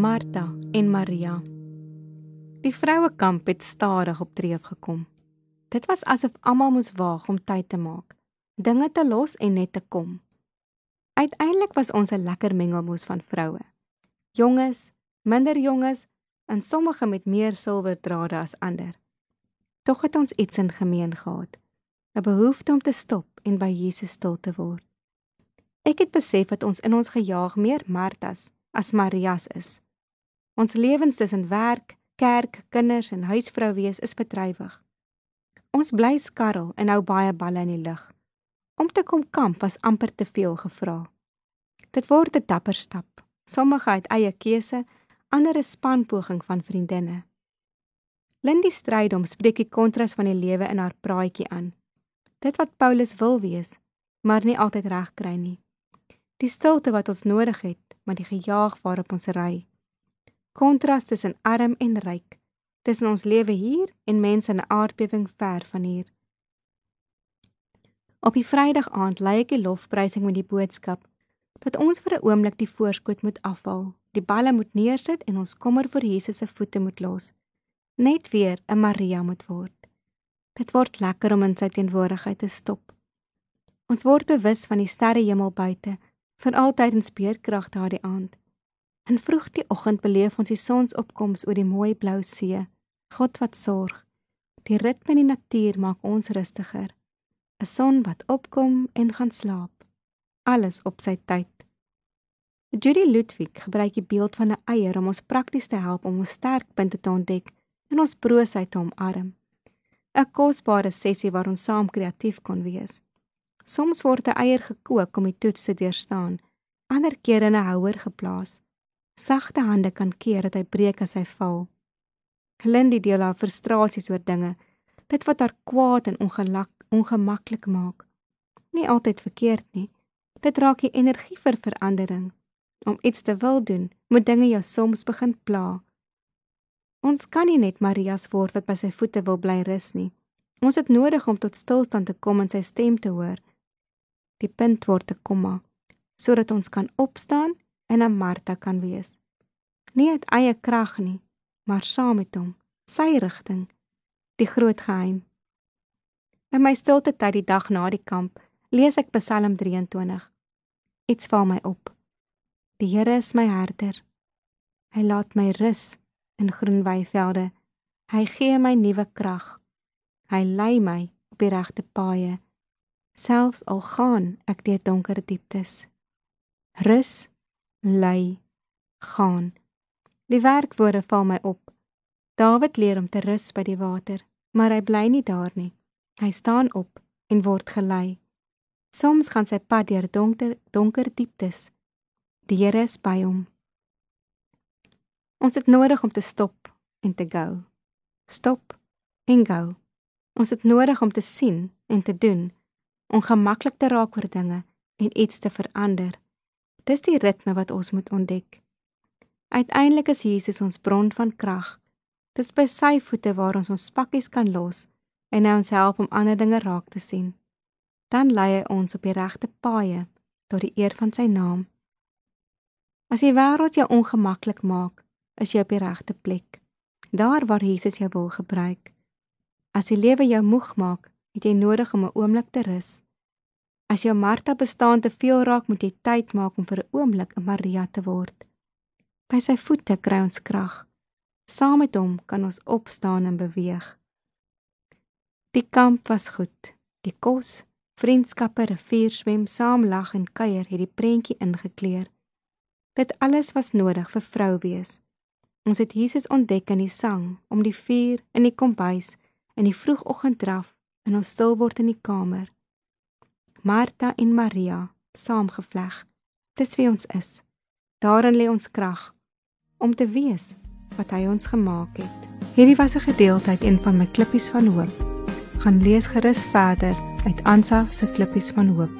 Martha en Maria. Die vrouekamp het stadig op treef gekom. Dit was asof almal moes waag om tyd te maak, dinge te los en net te kom. Uiteindelik was ons 'n lekker mengelmoes van vroue. Jonges, minder jonges en sommige met meer silwerdrade as ander. Tog het ons iets in gemeen gehad. 'n Behoefte om te stop en by Jesus stil te word. Ek het besef dat ons in ons gejaag meer Martas as Marias is. Ons lewens tussen werk, kerk, kinders en huisvrou wees is bedrywig. Ons bly skarrel en hou baie balle in die lug. Om te kom kamp was amper te veel gevra. Dit word 'n dapper stap. Sommige uit eie keuse, ander 'n spanpoging van vriendinne. Lindy Strydom spreek die kontras van die lewe in haar praatjie aan. Dit wat Paulus wil wees, maar nie altyd reg kry nie. Die stilte wat ons nodig het, maar die gejaag waarop ons ry. Kontras tussen arm en ryk, tussen ons lewe hier en mense in 'n aardbewing ver van hier. Op die Vrydag aand lei ek die lofprysing met die boodskap dat ons vir 'n oomblik die voorskot moet afhaal, die balle moet neersit en ons kommer voor Jesus se voete moet los. Net weer 'n Maria moet word. Dit word lekker om in sy teenwoordigheid te stop. Ons word bewus van die sterrehemel buite vir altyd in speerkrag daardie aand. In vroeg die oggend beleef ons die sonsopkoms oor die mooi blou see. God wat sorg. Die ritme in die natuur maak ons rustiger. 'n Son wat opkom en gaan slaap. Alles op sy tyd. Judy Ludwig gebruik die beeld van 'n eier om ons prakties te help om ons sterkpunte te ontdek en ons broosheid te omarm. 'n Kosbare sessie waar ons saam kreatief kon wees. Soms word 'n eier gekook om die toets te deurstaan, ander kere in 'n houer geplaas. Sagte hande kan keer dat hy breek as hy val. Lindy deel haar frustrasies oor dinge, dit wat haar kwaad en ongelak, ongemaklik maak. Nie altyd verkeerd nie. Dit raak die energie vir verandering. Om iets te wil doen, moet dinge jou soms begin pla. Ons kan nie net Marias word wat by sy voete wil bly rus nie. Ons het nodig om tot stilstand te kom en sy stem te hoor die punt word 'n komma sodat ons kan opstaan en 'n Martha kan wees. Nie uit eie krag nie, maar saam met hom, sy rigting, die groot geheim. In my stilte tyd die dag na die kamp, lees ek Psalm 23. Iets val my op. Die Here is my herder. Hy laat my rus in groen weivelde. Hy gee my nuwe krag. Hy lei my op die regte paaie selfs al gaan ek deur donker dieptes. Rus, lei, gaan. Die werkwoorde val my op. Dawid leer om te rus by die water, maar hy bly nie daar nie. Hy staan op en word gelei. Soms gaan sy pad deur donker donker dieptes. Die Here is by hom. Ons het nodig om te stop en te go. Stop en go. Ons het nodig om te sien en te doen ongemaklik te raak oor dinge en iets te verander. Dis die ritme wat ons moet ontdek. Uiteindelik is Jesus ons bron van krag. Dis by sy voete waar ons ons pakkies kan los en hy ons help om ander dinge raak te sien. Dan lei hy ons op die regte paaie tot die eer van sy naam. As die wêreld jou ongemaklik maak, is jy op die regte plek. Daar waar Jesus jou wil gebruik. As die lewe jou moeg maak, het jy nodig om 'n oomblik te rus. As jou Martha bestaan te veel raak, moet jy tyd maak om vir 'n oomblik 'n Maria te word. By sy voete kry ons krag. Saam met hom kan ons opstaan en beweeg. Die kamp was goed. Die kos, vriendskappe, rivierswem, saam lag en kuier het die prentjie ingekleer. Dit alles was nodig vir vrou wees. Ons het Jesus ontdek in die sang, om die vuur in die kombuis, in die vroegoggenddraf en ons stil word in die kamer. Martha en Maria, saamgevleg. Dis wie ons is. Daarin lê ons krag om te wees wat hy ons gemaak het. Hierdie was 'n gedeelte uit een van my klippies van hoop. Gaan lees gerus verder uit Ansa se klippies van hoop.